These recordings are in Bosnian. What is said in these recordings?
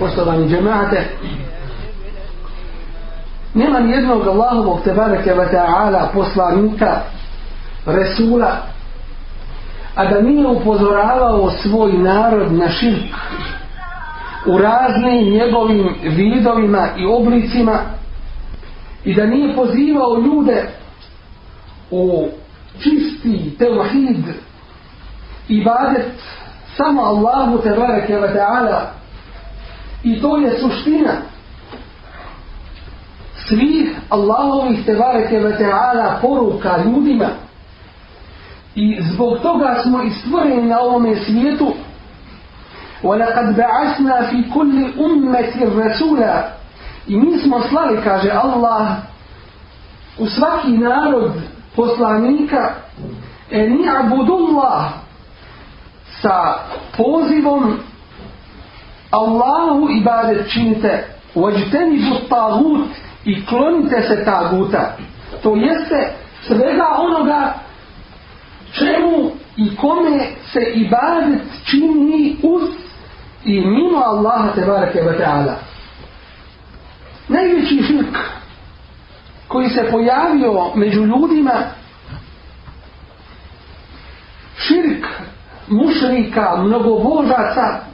poštovani džemate, nema ni jednog Allahovog tebareke wa ta'ala poslanika, Resula, a da nije upozoravao svoj narod na širk u raznim njegovim vidovima i oblicima i da nije pozivao ljude u čisti tevhid ibadet samo Allahu tebareke wa ta'ala i to je suština svih Allahovih tebareke wa ta'ala poruka ljudima i zbog toga smo i stvoreni na ovome svijetu وَلَقَدْ بَعَثْنَا فِي كُلِّ أُمَّةِ رَسُولًا i mi smo slali, kaže Allah u svaki narod poslanika e ni'budullah sa pozivom Allahu ibadet činite uođiteni bu tagut i klonite se taguta. To jeste svega onoga čemu i kome se ibadet čini uz i mimo Allaha tebareke wa ta'ala. Najveći širk koji se pojavio među ljudima širk mušrika, mnogobožaca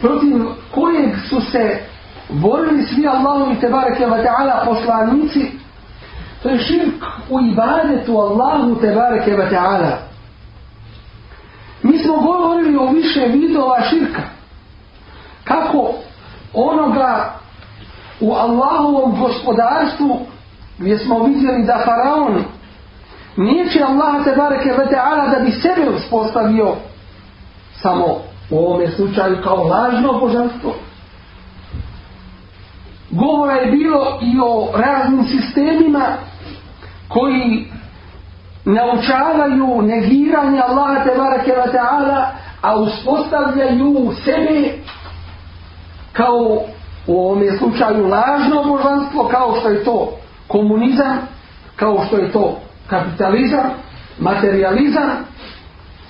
protiv kojeg su se borili svi Allahovi tebareke wa ta'ala poslanici to je širk u ibadetu Allahu tebareke wa ta'ala. Mi smo govorili o više vidova širka. Kako onoga u Allahovom gospodarstvu gdje smo vidjeli da faraon nije će Allah Tebareke ve ta'ala da bi sebe uspostavio samo u ovome slučaju kao lažno božanstvo. Govora je bilo i o raznim sistemima koji naučavaju negiranje Allaha te bareke ve ta'ala a uspostavljaju sebe kao u ovome slučaju lažno božanstvo kao što je to komunizam kao što je to kapitalizam materializam.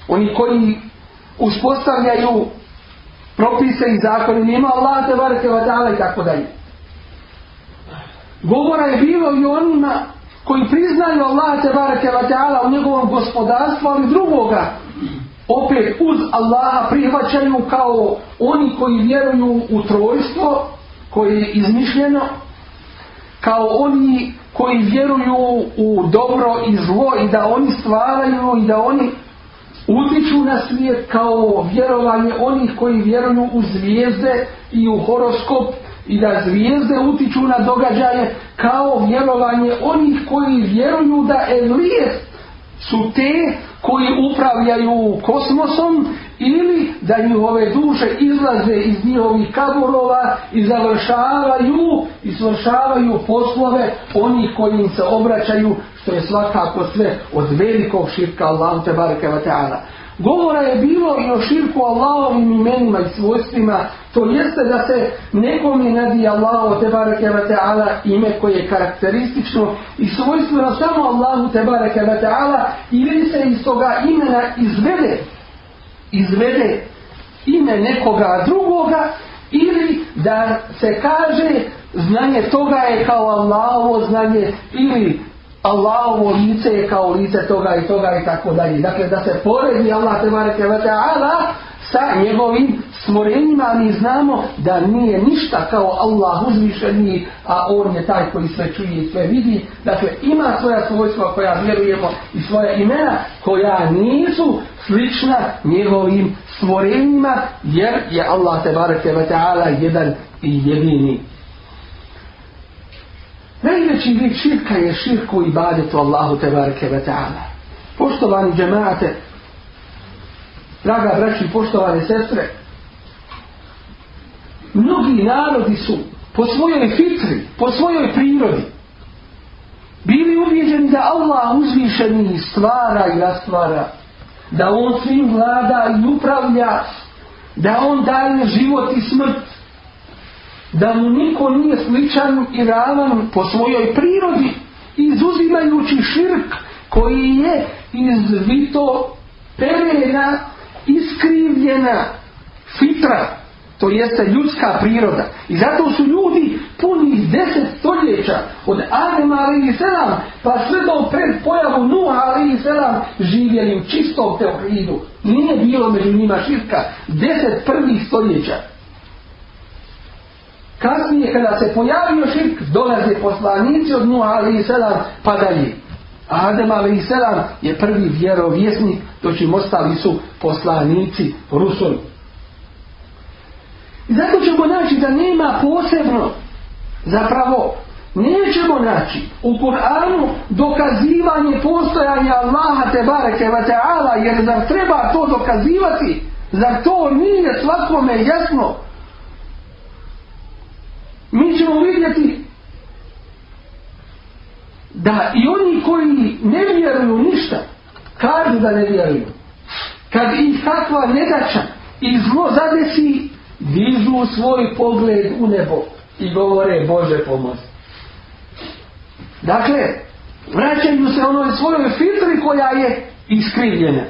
Oni koji uspostavljaju propise i zakone nema Allah te bareke wa i tako dalje. Govora je bilo i onima koji priznaju Allah te bareke wa ta'ala u njegovom gospodarstvu ali drugoga opet uz Allaha prihvaćaju kao oni koji vjeruju u trojstvo koje je izmišljeno kao oni koji vjeruju u dobro i zlo i da oni stvaraju i da oni utiču na svijet kao vjerovanje onih koji vjeruju u zvijezde i u horoskop i da zvijezde utiču na događaje kao vjerovanje onih koji vjeruju da evlije su te koji upravljaju kosmosom ili da njihove duše izlaze iz njihovih kaburova i završavaju i svršavaju poslove onih koji im se obraćaju što je svakako sve od velikog širka Allahu te bareke ve ta'ala. Govora je bilo i o širku Allahovim imenima i svojstvima, to jeste da se nekom je nadi Allahu te bareke ta'ala ime koje je karakteristično i svojstveno samo Allahu te bareke ta'ala ili se iz toga imena izvede izvede ime nekoga drugoga ili da se kaže znanje toga je kao Allahovo znanje ili Allahovo lice je kao lice toga i toga i tako dalje. Dakle, da se poredi Allah te bareke ve ta'ala sa njegovim stvorenjima, mi znamo da nije ništa kao Allah uzvišeni, a on je taj koji sve čuje i sve vidi. Dakle, ima svoja svojstva koja vjerujemo i svoja imena koja nisu slična njegovim stvorenjima, jer je Allah te bareke ve ta'ala jedan i jedini. Najveći vid širka je širku ibadetu Allahu te bareke ve ta'ala. Poštovani džemaate, draga braći i poštovane sestre, mnogi narodi su po svojoj fitri, po svojoj prirodi, bili ubijeđeni da Allah uzvišeni stvara i rastvara, da On svim vlada i upravlja, da On daje život i smrt, da mu niko nije sličan i ravan po svojoj prirodi, izuzimajući širk koji je izvito perena iskrivljena fitra To jeste ljudska priroda. I zato su ljudi punih deset stoljeća od Adema ali i selam pa sve do pred pojavu Nuha ali i selam živjeli u čistom teokridu. Nije bilo među njima širka. Deset prvih stoljeća. Kasnije kada se pojavio širk dolaze poslanici od Nuha ali i selam pa dalje. Adem a.s. je prvi vjerovjesnik doćim ostali su poslanici Rusul. I zato ćemo naći da nema posebno, zapravo, nećemo naći u Kur'anu dokazivanje postojanja Allaha te bareke wa ta'ala, jer zar treba to dokazivati, zar to nije svakome jasno. Mi ćemo vidjeti da i oni koji ne vjeruju ništa, kažu da ne vjeruju. Kad ih takva nedača i zlo zadesi, dižu svoj pogled u nebo i govore Bože pomoz. Dakle, vraćaju se onoj svojoj filtri koja je iskrivljena.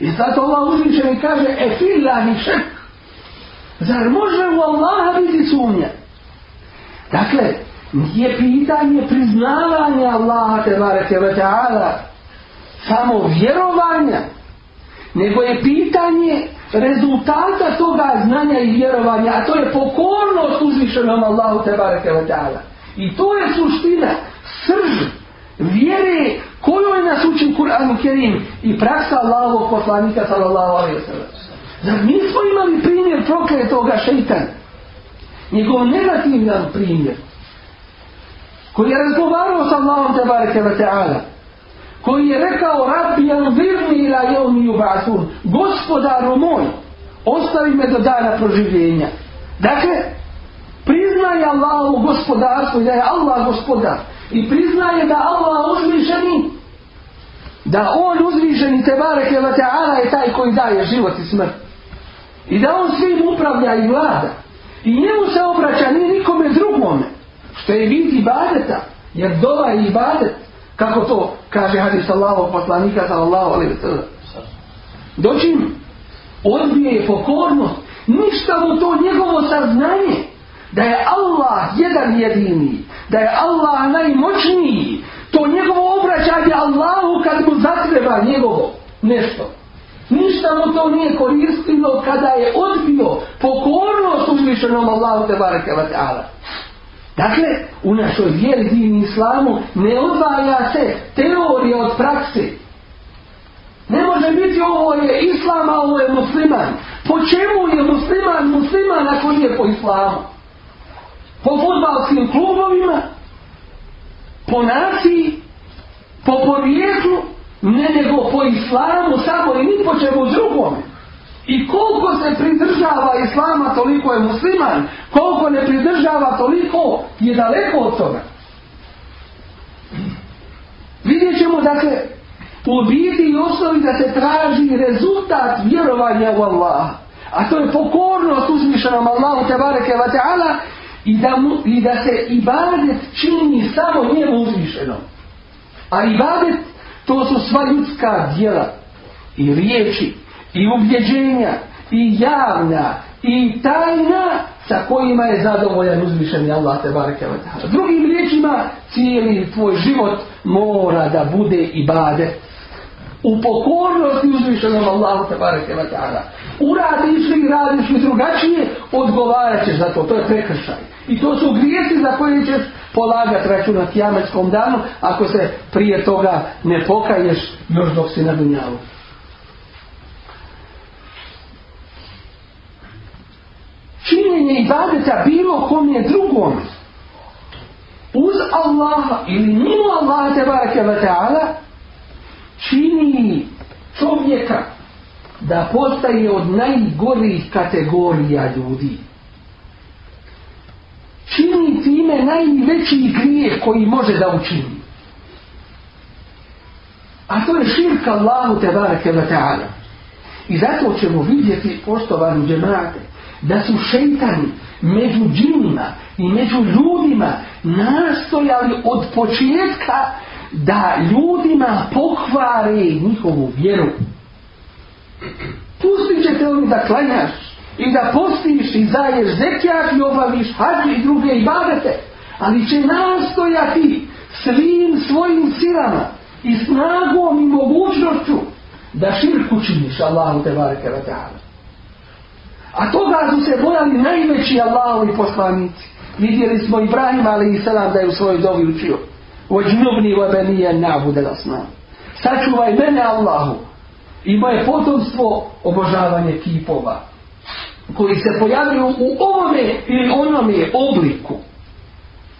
I zato Allah uzviše mi kaže, e fillahi šek. Zar može u Allaha biti sumnja? Dakle, nije pitanje priznavanja Allaha te bareke ve ta'ala samo vjerovanja, nego je pitanje rezultata toga znanja i vjerovanja, a to je pokornost uzvišenom Allahu te bareke wa ta'ala. I to je suština, srž vjere kojoj nas uči Kur'an Kerim i praksa Allahovog poslanika sallallahu alaihi wa sallam. Zar nismo imali primjer prokletoga šeitana? Njegov negativan primjer koji je razgovarao sa Allahom te bareke ve ta'ala koji je rekao rabbi anzirni ila jevmi yubasun gospodaru moj ostavi me do dana proživljenja. Dakle priznaje Allahu gospodarstvo i da je Allah gospodar i priznaje da Allah uzvišeni da on uzvišeni te bareke ve ta'ala je taj koji daje život i smrt. I da on svim upravlja i vlada. I njemu se obraća ni nikome drugome što je vid ibadeta jer dova je ibadet Kako to kaže hadis Allahov poslanika sallallahu alaihi wa sallam. Dočim odbije je pokornost, ništa mu to njegovo saznanje, da je Allah jedan jedini, da je Allah najmoćniji, to njegovo obraćanje Allahu kad mu zatreba njegovo nešto. Ništa mu to nije koristilo kada je odbio pokornost uzvišenom Allahu te bareke wa ta'ala. Dakle, u našoj vjeri divni islamu ne odvaja se teorija od prakse. Ne može biti ovo je islam, a ovo je musliman. Po čemu je musliman musliman ako nije po islamu? Po futbalskim klubovima? Po naciji? Po porijeklu? Ne nego po islamu samo i ni po čemu drugome. I koliko se pridržava islama, toliko je musliman. Koliko ne pridržava, toliko je daleko od toga. Vidjet ćemo, dakle, u biti i osnovi da se traži rezultat vjerovanja u Allaha. A to je pokornost uzmišljenom Allahu tebareke wa ta'ala i, da mu, i da se ibadet čini samo njemu uzmišljenom. A ibadet to su sva ljudska djela i riječi i ubjeđenja i javna i tajna sa kojima je zadovoljan uzvišeni Allah te bareke ve taala. Drugim riječima, cijeli tvoj život mora da bude ibadet. U pokornosti uzvišenom Allahu te bareke ve taala. Uradiš li, radiš li drugačije, odgovarat ćeš za to. To je prekršaj. I to su grijesi za koje ćeš polagati račun na kijametskom danu ako se prije toga ne pokaješ još dok si na dunjalu. Ibadeta bilo kom je drugom. Uz Allaha ili mimo Allaha tebareke ve ta'ala čini čovjeka da postaje od najgorih kategorija ljudi. Čini time najveći grijeh koji može da učini. A to je širka Allahu tebareke ve ta'ala. I zato ćemo vidjeti poštovani džemate da su šeitani među džinima i među ljudima nastojali od početka da ljudima pokvare njihovu vjeru. Pustit ćete oni da klanjaš i da postiš i zaješ zekijat i obaviš hađe i druge ibadete, ali će nastojati svim svojim silama i snagom i mogućnošću da širku činiš Allahu te bareke wa. A toga su se bojali najveći Allahovi poslanici. Vidjeli smo Ibrahim ali i da je u svojoj dobi učio. Vođnubni wa benije nabude lasna. Sačuvaj mene Allahu i moje potomstvo obožavanje kipova koji se pojavljuju u ovome ili onome obliku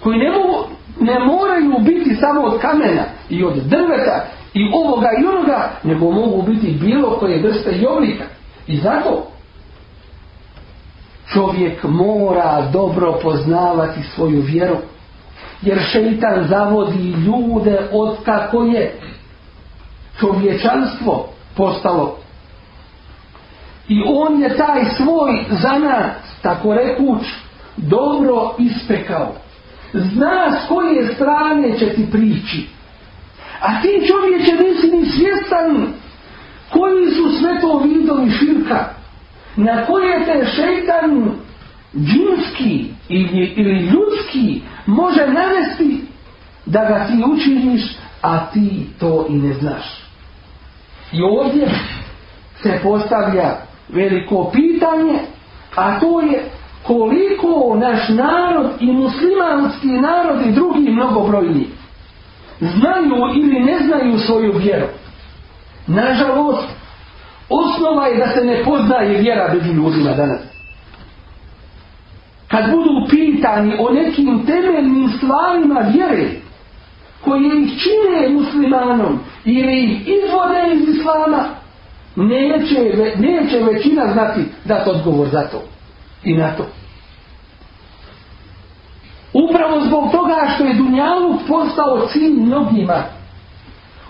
koji ne, mogu, ne moraju biti samo od kamena i od drveta i ovoga i onoga nego mogu biti bilo koje vrste i oblika i zato čovjek mora dobro poznavati svoju vjeru. Jer šeitan zavodi ljude od kako je čovječanstvo postalo. I on je taj svoj zanat tako rekuć dobro ispekao. Zna s koje strane će ti prići. A ti čovječe nisi ni svjestan koji su sve to vidovi širka na koje te šeitan džinski ili, ili ljudski može navesti da ga ti učiniš a ti to i ne znaš. I ovdje se postavlja veliko pitanje a to je koliko naš narod i muslimanski narod i drugi mnogobrojni znaju ili ne znaju svoju vjeru. Nažalost osnova je da se ne poznaje vjera među ljudima danas. Kad budu pitani o nekim temeljnim stvarima vjere koje ih čine muslimanom ili ih izvode iz islama neće, neće većina znati dati odgovor za to i na to. Upravo zbog toga što je Dunjaluk postao cilj mnogima.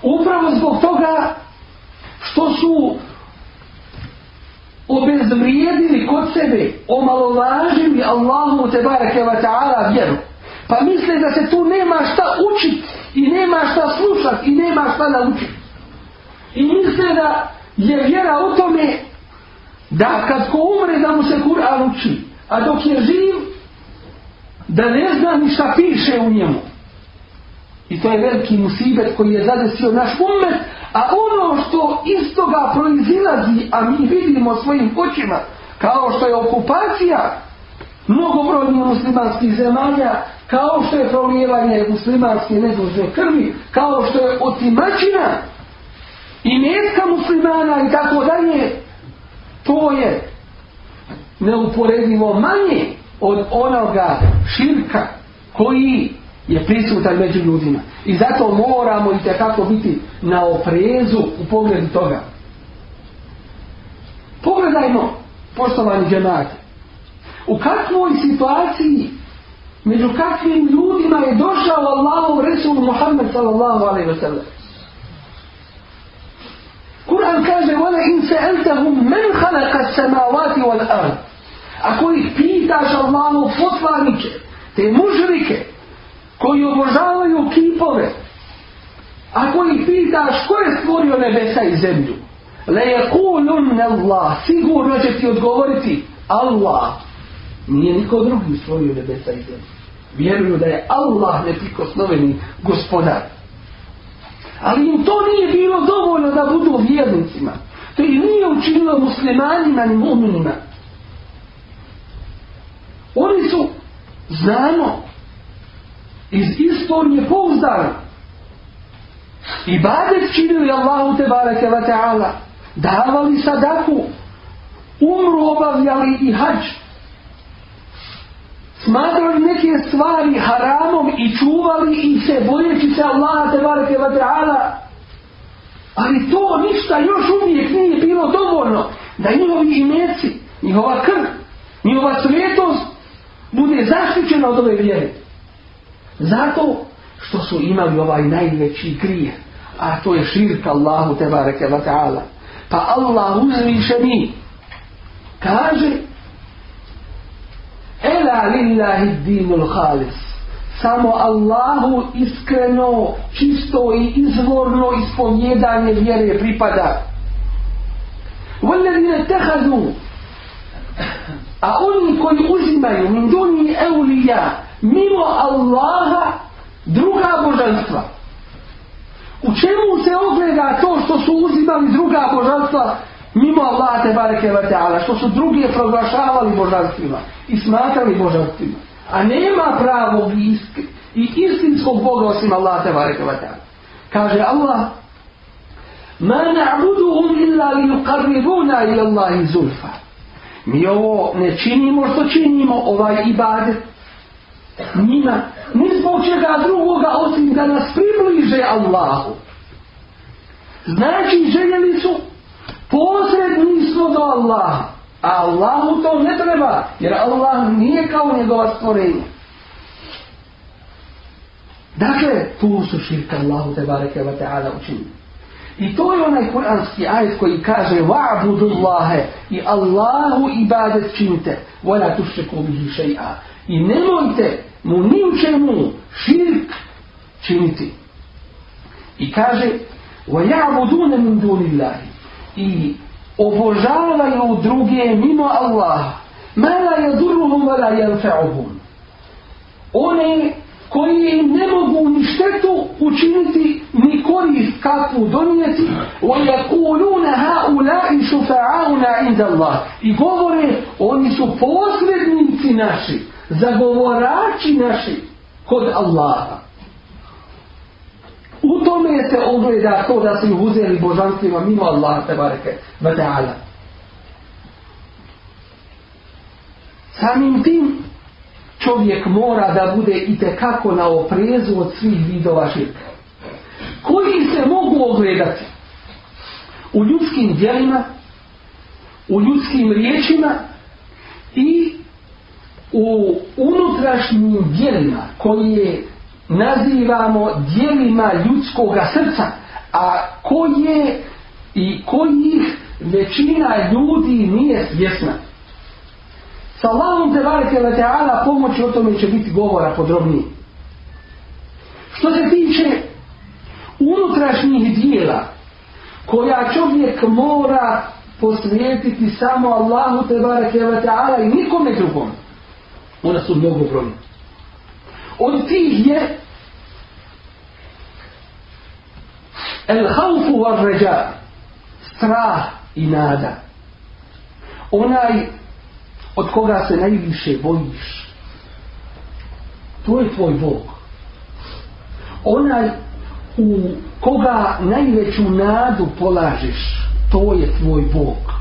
Upravo zbog toga što su obezvrijedili kod sebe, omalovažili Allahu te bareke ve ta'ala vjeru. Pa misle da se tu nema šta učit i nema šta slušat i nema šta naučit. I misle da je vjera u tome da kad ko umre da mu se Kur'an uči, a dok je živ da ne zna ni šta piše u njemu. I to je veliki musibet koji je zadesio naš umet, a ono što iz toga proizilazi, a mi vidimo svojim očima, kao što je okupacija mnogobrojnih muslimanskih zemalja, kao što je prolijevanje muslimanske nedužne krvi, kao što je otimačina i metka muslimana i tako dalje, to je neuporedivo manje od onoga širka koji je prisutan među ljudima. I zato moramo i tekako biti na oprezu u pogledu toga. Pogledajmo, poštovani džemati, u kakvoj situaciji, među kakvim ljudima je došao Allahu Resul Muhammed sallallahu alaihi wa sallam. Kur'an kaže, وَلَا إِنْ سَأَلْتَهُمْ مَنْ خَلَقَ السَّمَاوَاتِ وَالْأَرْضِ Ako ih pitaš Allahu poslanike, te mužrike, koji obožavaju kipove, ako ih pitaš ko je stvorio nebesa i zemlju, le je kulun Allah, sigurno će ti odgovoriti Allah. Nije niko drugi stvorio nebesa i zemlju. Vjeruju da je Allah neprikosnoveni gospodar. Ali im to nije bilo dovoljno da budu vjernicima. To i nije učinilo muslimanima ni muminima. Oni su, znamo, iz istorije pouzdano. Ibadet činili Allahu te bareke wa ta'ala. Davali sadaku. Umru obavljali i hađ. Smatrali neke stvari haramom i čuvali i se bojeći se Allaha te bareke wa ta'ala. Ali to ništa još uvijek nije bilo dovoljno da njihovi imeci, njihova krv, njihova svetost bude zaštićena od ove vjere. Zato što su imali ovaj najveći grijeh, a to je širka Allahu tebareke wa ta'ala. Pa Allah uzviše mi kaže Ela lillahi dinul halis Samo Allahu iskreno, čisto i izvorno ispovjedanje vjere pripada. Vellezine tehadu A oni koji uzimaju min duni eulija mimo Allaha druga božanstva. U čemu se ogleda to što su uzimali druga božanstva mimo Allaha te bareke ve taala, što su drugi proglašavali božanstvima i smatrali božanstvima. A nema pravog i istinskog Boga osim Allaha te bareke ve taala. Kaže Allah Ma na'buduhum illa li yuqarribuna ila Allahi zulfa. Mi ovo ne činimo što činimo ovaj ibadet. Njima, ni zbog čega drugoga osim da nas približe Allahu. Znači željeli su posrednistvo do Allaha. A Allahu to ne treba, jer Allah nije kao njegova stvorenja. Dakle, tu su širka Allahu te bareke wa ta'ala učinili. I to je onaj kuranski ajet koji kaže Wa'budu Allahe i Allahu ibadet činite Wala tušeku bihi še'a I nemojte mu ni u čemu širk činiti. I kaže وَيَعْبُدُونَ مِنْ دُونِ اللَّهِ I obožavaju druge mimo Allaha. Ma la yadurruhum wa la yanfa'uhum. One koji im ne mogu ni štetu učiniti ni korist kakvu donijeti وَيَقُولُونَ هَؤُلَاءِ شُفَعَاُنَا عِنْدَ اللَّهِ i govore oni su posrednici naši zagovorači naši kod Allaha u tome se ogleda to da su ih uzeli božanstvima mimo Allaha te bareke wa ta'ala samim tim čovjek mora da bude i kako na oprezu od svih vidova širka. Koji se mogu ogledati u ljudskim djelima, u ljudskim riječima i u unutrašnjim dijelima koje nazivamo djelima ljudskoga srca, a koje i kojih većina ljudi nije svjesna. Sa Allahom te bareke ta'ala pomoći o tome će biti govora podrobnije. Što se tiče unutrašnjih dijela koja čovjek mora posvijetiti samo Allahu te bareke ta'ala i nikome drugom. Ona su mnogo brojne. Od tih je el haufu var ređa strah i nada. Onaj od koga se najviše bojiš. To je tvoj Bog. Onaj u koga najveću nadu polažeš, to je tvoj Bog.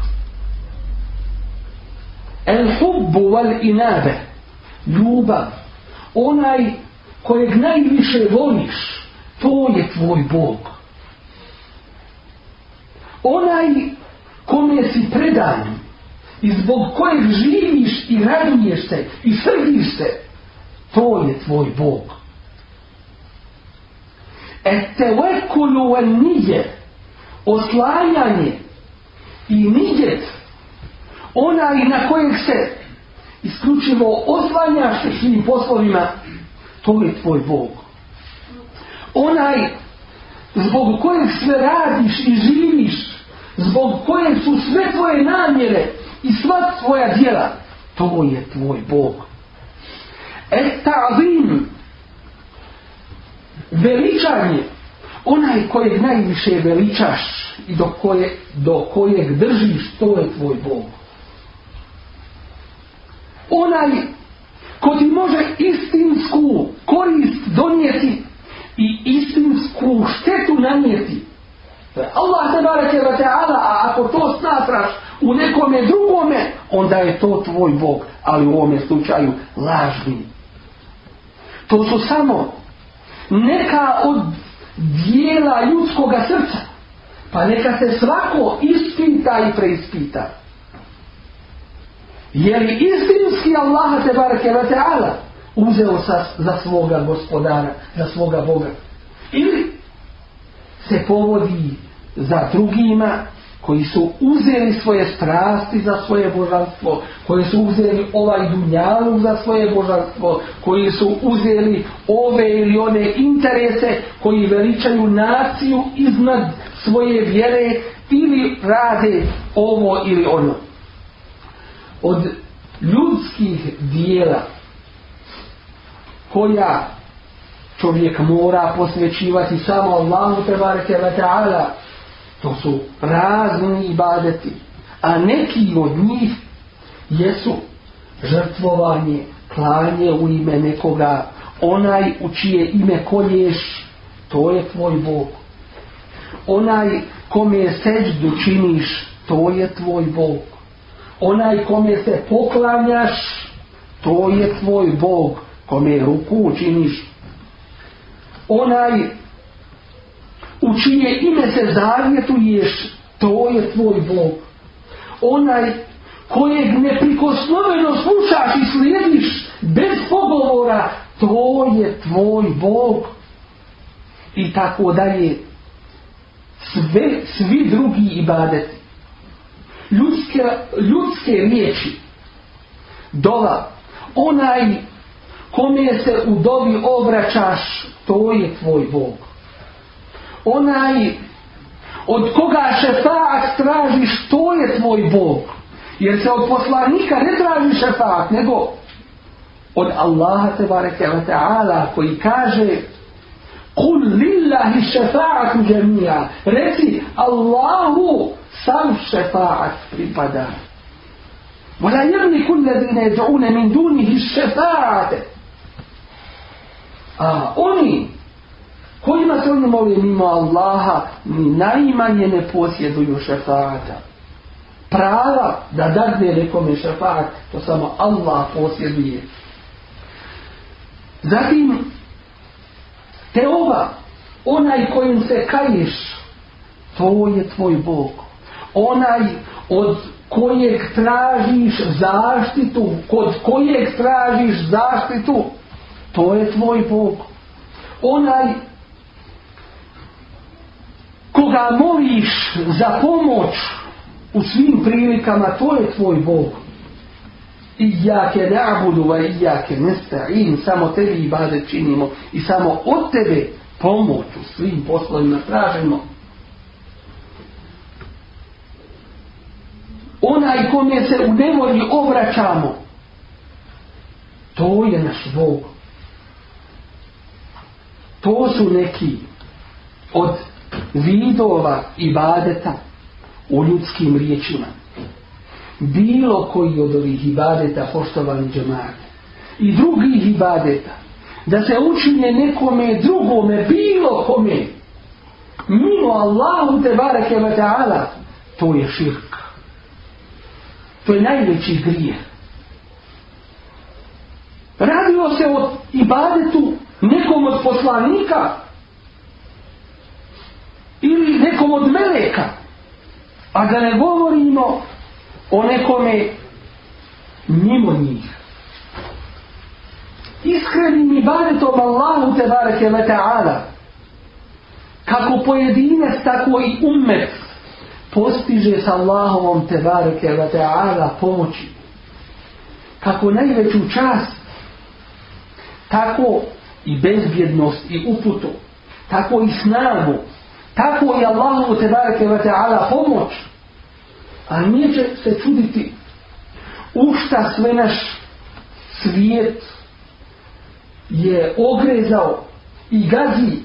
El hubbu wal inabe, ljubav, onaj kojeg najviše voliš, to je tvoj Bog. Onaj kome si predan, i zbog kojeg živiš i raduješ se i srdiš se, to je tvoj Bog. E te vekulu en nije, oslanjanje i nijet, onaj na kojeg se isključivo oslanjaš se svim poslovima, to je tvoj Bog. Onaj zbog kojeg sve radiš i živiš, zbog kojeg su sve tvoje namjere i sva tvoja djela, to je tvoj Bog. Et ta'zim, veličanje, onaj kojeg najviše veličaš i do, koje, do kojeg držiš, to je tvoj Bog. Onaj ko ti može istinsku korist donijeti i istinsku štetu nanijeti. Allah te barake wa ta'ala, a ako to smatraš u nekome drugome, onda je to tvoj Bog, ali u ovome slučaju lažni. To su samo neka od dijela ljudskoga srca, pa neka se svako ispita i preispita. Je li istinski Allah te barake ve ta'ala uzeo sa, za svoga gospodara, za svoga Boga? Ili se povodi za drugima koji su uzeli svoje strasti za svoje božanstvo, koji su uzeli ovaj dunjalu za svoje božanstvo, koji su uzeli ove ili one interese koji veličaju naciju iznad svoje vjere ili rade ovo ili ono. Od ljudskih dijela koja čovjek mora posvećivati samo Allahu tebareke ve ta'ala. To su razni ibadeti a neki od njih jesu žrtvovanje klanje u ime nekoga. Onaj u čije ime kolješ to je tvoj Bog. Onaj kome seđdu činiš to je tvoj Bog onaj kome se poklanjaš to je tvoj Bog kome ruku činiš onaj u čije ime se zavjetuješ to je tvoj Bog. Onaj kojeg neprikosnoveno slušaš i slijediš bez pogovora to je tvoj Bog. I tako dalje. Sve, svi drugi ibadeti ljudske, ljudske riječi. Dova onaj kome se u dobi obraćaš to je tvoj Bog. Onaj od koga šefaat tražiš to je tvoj Bog. Jer se od poslanika ne traži šefaat nego od Allaha tebareke wa ta'ala koji kaže Kul li lillahi šefa'atu džemija. Reci, Allahu sam šefa'at pripada. Wala yamliku alladhina yad'una min dunihi ash-shafa'ata. A oni kojima se oni moli mimo Allaha ni najmanje ne posjeduju šefa'ata. Prava da dadne nekome šefa'at, to samo Allah posjeduje. Zatim, te ova, onaj kojim se kaješ, to je tvoj Bog. Onaj od kojeg tražiš zaštitu, kod kojeg tražiš zaštitu, to je tvoj Bog. Onaj koga moliš za pomoć u svim prilikama, to je tvoj Bog. Ijake na'budu wa ijake nesta'in. Samo tebi ibadet činimo i samo od tebe pomoć u svim poslovima tražimo. Onaj kome se u nevolji obraćamo, to je naš Bog. To su neki od vidova ibadeta u ljudskim riječima bilo koji od ovih ibadeta poštovani džemate i drugih ibadeta da se učine nekome drugome bilo kome. Mimo Allahu te bareke wa ta'ala. To je širk. To je najveći grije radilo se o ibadetu nekom od poslanika ili nekom od meleka a da ne govorimo o nekome mimo njih. Iskrenim ibadetom Allahu te bareke ve ta'ala. Kako pojedinac tako i umet postiže sa Allahovom te bareke ve ta'ala pomoći. Kako najveću čast tako i bezbjednost i uputu tako i snagu tako i Allahu te bareke ve ta'ala pomoć. A nije će se čuditi u šta sve naš svijet je ogrezao i gazi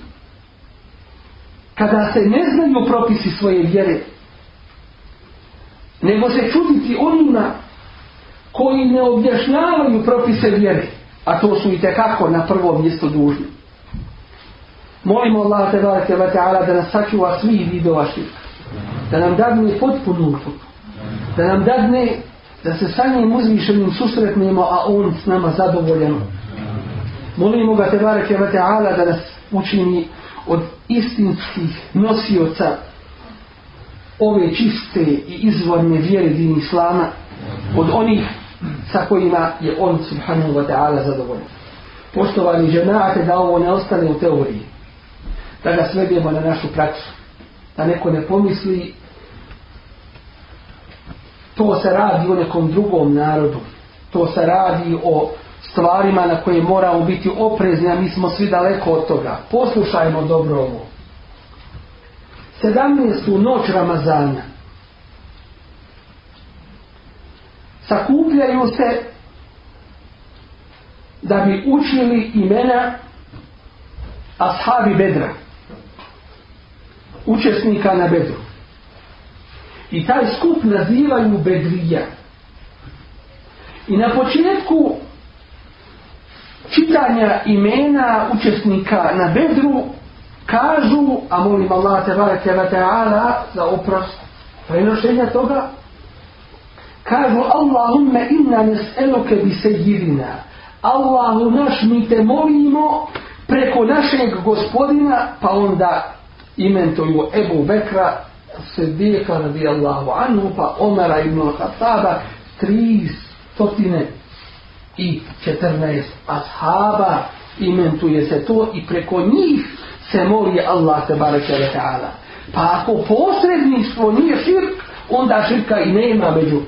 kada se ne znaju propisi svoje vjere nego se čuditi onima koji ne objašnjavaju propise vjere a to su i tekako na prvom mjestu dužni molimo Allah te barake wa ta'ala da nas sačuva svih vidova širka da nam dadne potpunu uputu da nam dadne da se sa njim uzvišenim susretnemo, a on s nama zadovoljan. Molimo ga te bareke wa ta'ala da nas učini od istinskih nosioca ove čiste i izvorne vjere din Islama, od onih sa kojima je on subhanahu wa ta'ala zadovoljan. Poštovani ženate da ovo ne ostane u teoriji, da ga svedemo na našu praksu, da neko ne pomisli to se radi o nekom drugom narodu. To se radi o stvarima na koje moramo biti oprezni, a mi smo svi daleko od toga. Poslušajmo dobro ovo. 17. noć Ramazana sakupljaju se da bi učili imena ashabi bedra učesnika na bedru i taj skup nazivaju bedrija i na početku čitanja imena učesnika na bedru kažu, a molim Allah te barake wa ta'ala za oprost prenošenja toga, kažu Allahumma inna nes'eluke bi sejidina. Allahu naš mi te molimo preko našeg gospodina, pa onda imentuju Ebu Bekra, Sedika radijallahu anhu, pa Omara ibn Khattaba, tri stotine i četrnaest ashaba, imentuje se to i preko njih se moli Allah te bareke ve ta'ala. Pa ako posredništvo nije širk, onda širka i nema među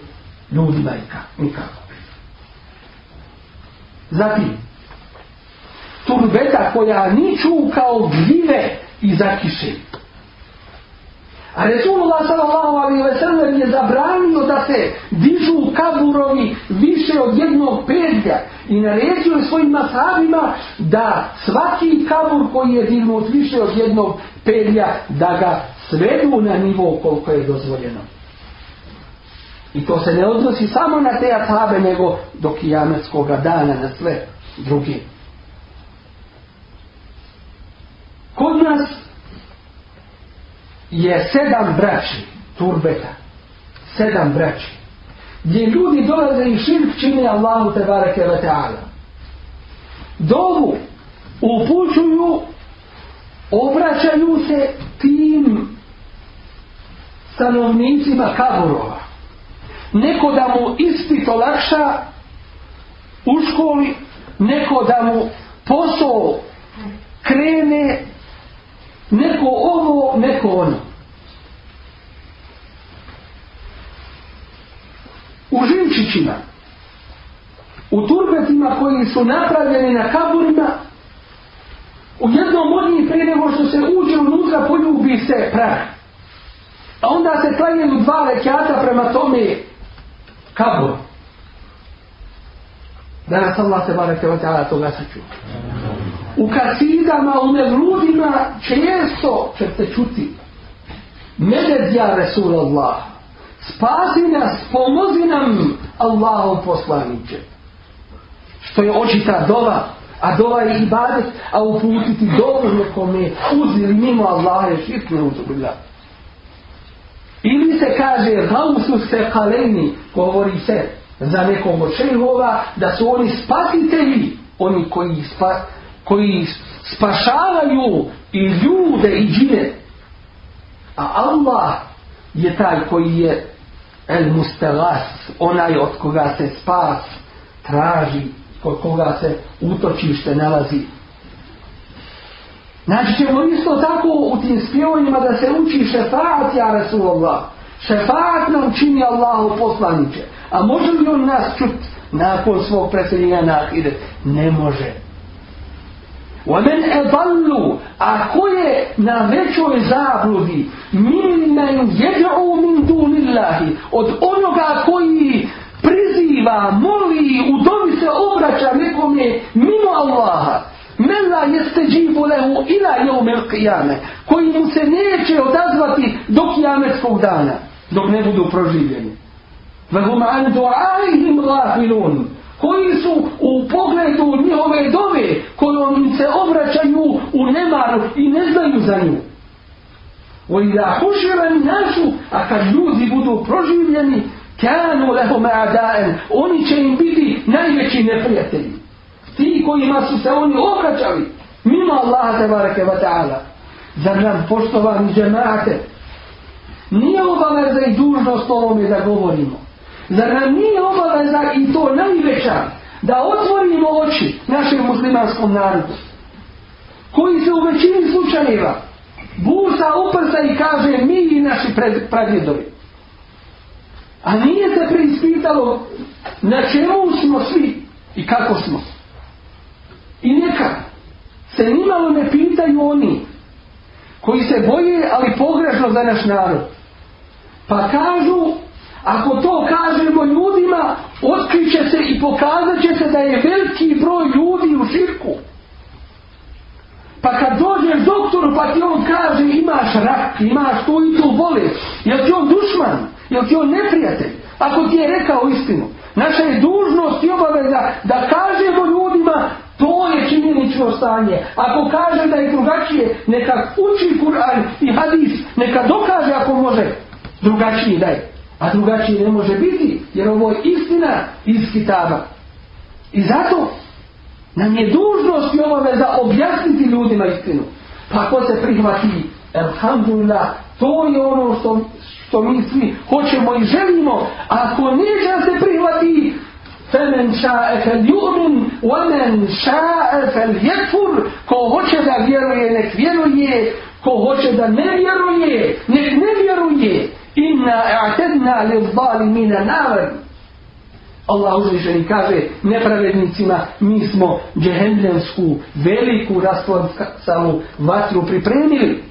ljudima i nikako. Zatim, turbeta koja niču kao gljive i zakiše. A Resulullah sallallahu alaihi ve sellem je zabranio da se dižu kaburovi više od jednog pedlja i naređuje svojim masabima da svaki kabur koji je dignut više od jednog pedlja da ga svedu na nivo koliko je dozvoljeno. I to se ne odnosi samo na te atabe, nego do kijametskog dana na sve druge. Kod nas je sedam braći, turbeta, sedam braći, gdje ljudi dolaze i širk čini Allahu te bareke ve ta'ala. Dovu upućuju, obraćaju se tim stanovnicima kaburova. Neko da mu ispit olakša u školi, neko da mu posao krene neko ovo, neko ono. U u turbetima koji su napravljeni na kaburima, u jednom od njih prije nego što se uđe unutra poljubi se prah. A onda se klanjaju dva rekiata prema tome kabur. Danas Allah se barake wa ta'ala toga sačuva u kasidama, u mevludima često ćete čuti Meded ja Resulallah spasi nas, pomozi nam Allahom poslaniće što je očita dova a dova je ibadet a uputiti dovu nekome uzili mimo Allaha je širk ne uzubila ili se kaže gausu se kaleni govori se za nekog od šehova da su oni spasitelji oni koji spa, koji spašavaju i ljude i džine. A Allah je taj koji je el mustelas, onaj od koga se spas traži, kod koga se utočište nalazi. Znači ćemo isto tako u tim spjevanjima da se uči šefaat, ja Resulallah. Šefaat nam čini Allahu poslaniće. A može li on nas čut nakon svog preseljenja na Ahiret? Ne može. وَمَنْ اَضَلُّ A ko je na većoj zabludi مِنْمَنْ يَدْعُوا مِنْ دُونِ اللَّهِ Od onoga koji priziva, moli, u dobi se obraća nekome mimo Allaha. Men la jeste džibu lehu ila jeumel qiyame. Koji mu se neće odazvati do kijametskog dana. Dok ne budu proživljeni. وَهُمْ عَنْ دُعَائِهِمْ غَافِلُونَ koji su u pogledu njihove dove kojom im se obraćaju u nemaru i ne znaju za nju. وَإِذَا حُشِرَ النَّاسُ a kad ljudi budu proživljeni, كَانُوا leho عَدَاءً oni će im biti najveći neprijatelji. Ti kojima su se oni obraćali, mimo Allaha tebareke wa ta'ala. Zar nam poštovani džemate, nije obaveza i dužnost ovome da govorimo. Zar nam nije obaveza i to da otvorimo oči našem muslimanskom narodu koji se u većini slučajeva busa uprsa i kaže mi i naši pradjedovi. A nije se preispitalo na čemu smo svi i kako smo. I neka se nimalo ne pitaju oni koji se boje, ali pogrešno za naš narod. Pa kažu Ako to kažemo ljudima, otkriće se i pokazat će se da je veliki broj ljudi u širku. Pa kad dođeš doktoru pa ti on kaže imaš rak, imaš tu i tu bolest, jel ti on dušman, jel ti on neprijatelj? Ako ti je rekao istinu, naša je dužnost i obaveza da kažemo ljudima to je činjenično stanje. Ako kaže da je drugačije, neka uči Kur'an i hadis, neka dokaže ako može drugačiji da je. A drugačije ne može biti, jer ovo je istina iz kitaba. I zato nam je dužnost i obaveza objasniti ljudima istinu. Pa ako se prihvati, alhamdulillah, to je ono što, što mi svi hoćemo i želimo. A ako neće da se prihvati, فَمَنْ شَاءَ فَلْيُؤْمِنْ وَمَنْ شَاءَ فَلْيَكْفُرْ Ko hoće da vjeruje, nek vjeruje. Ko hoće da ne vjeruje, nek ne vjeruje. Inna a'tadna lil zalimina nar. Allah uzvišeni kaže nepravednicima mi smo džehendensku veliku rasplacalu vatru pripremili.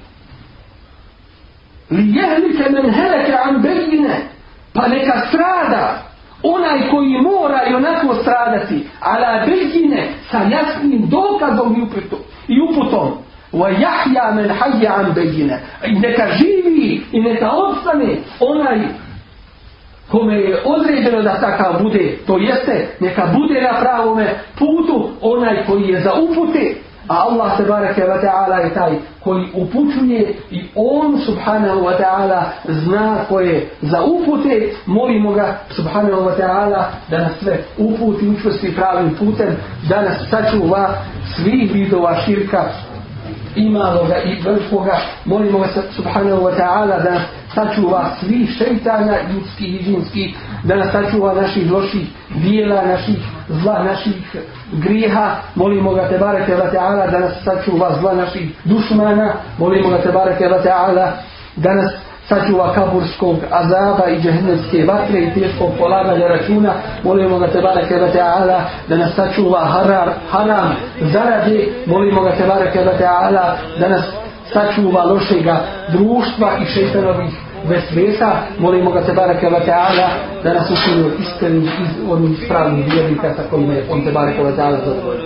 Li jehlike men heleke an bejine pa neka strada onaj koji mora i onako stradati ala bejine sa jasnim dokazom i uputom وَيَحْيَا مَنْ حَيَّ عَنْ بَيِّنَ I neka živi i neka ostane onaj kome je određeno da takav bude, to jeste, neka bude na pravome putu onaj koji je za upute, a Allah se barake wa ta'ala je taj koji upućuje i on subhanahu wa ta'ala zna ko je za upute, molimo ga subhanahu wa ta'ala da nas sve uputi učvrsti pravim putem, da nas sačuva svih vidova širka i maloga i velikoga. Molimo ga subhanahu wa ta'ala da sačuva svi šeitana ljudskih i džinskih, da nas sačuva naših loših dijela, naših zla, naših grijeha. Molimo ga te bareke wa ta'ala da nas sačuva zla naših dušmana. Molimo ga te bareke wa ta'ala da nas sačuva kaburskog azaba i džehennemske vatre i teškog polaganja računa. Molimo ga Tebara Keba Teala da nas sačuva harar, haram zaradi. Molimo ga Tebara Keba Teala da nas sačuva lošega društva i šeitanovih vesvesa. Molimo ga Tebara Keba Teala da nas učinio iskrenim iz onih pravnih vjernika sa kojima je on Tebara Keba Teala zadovoljio.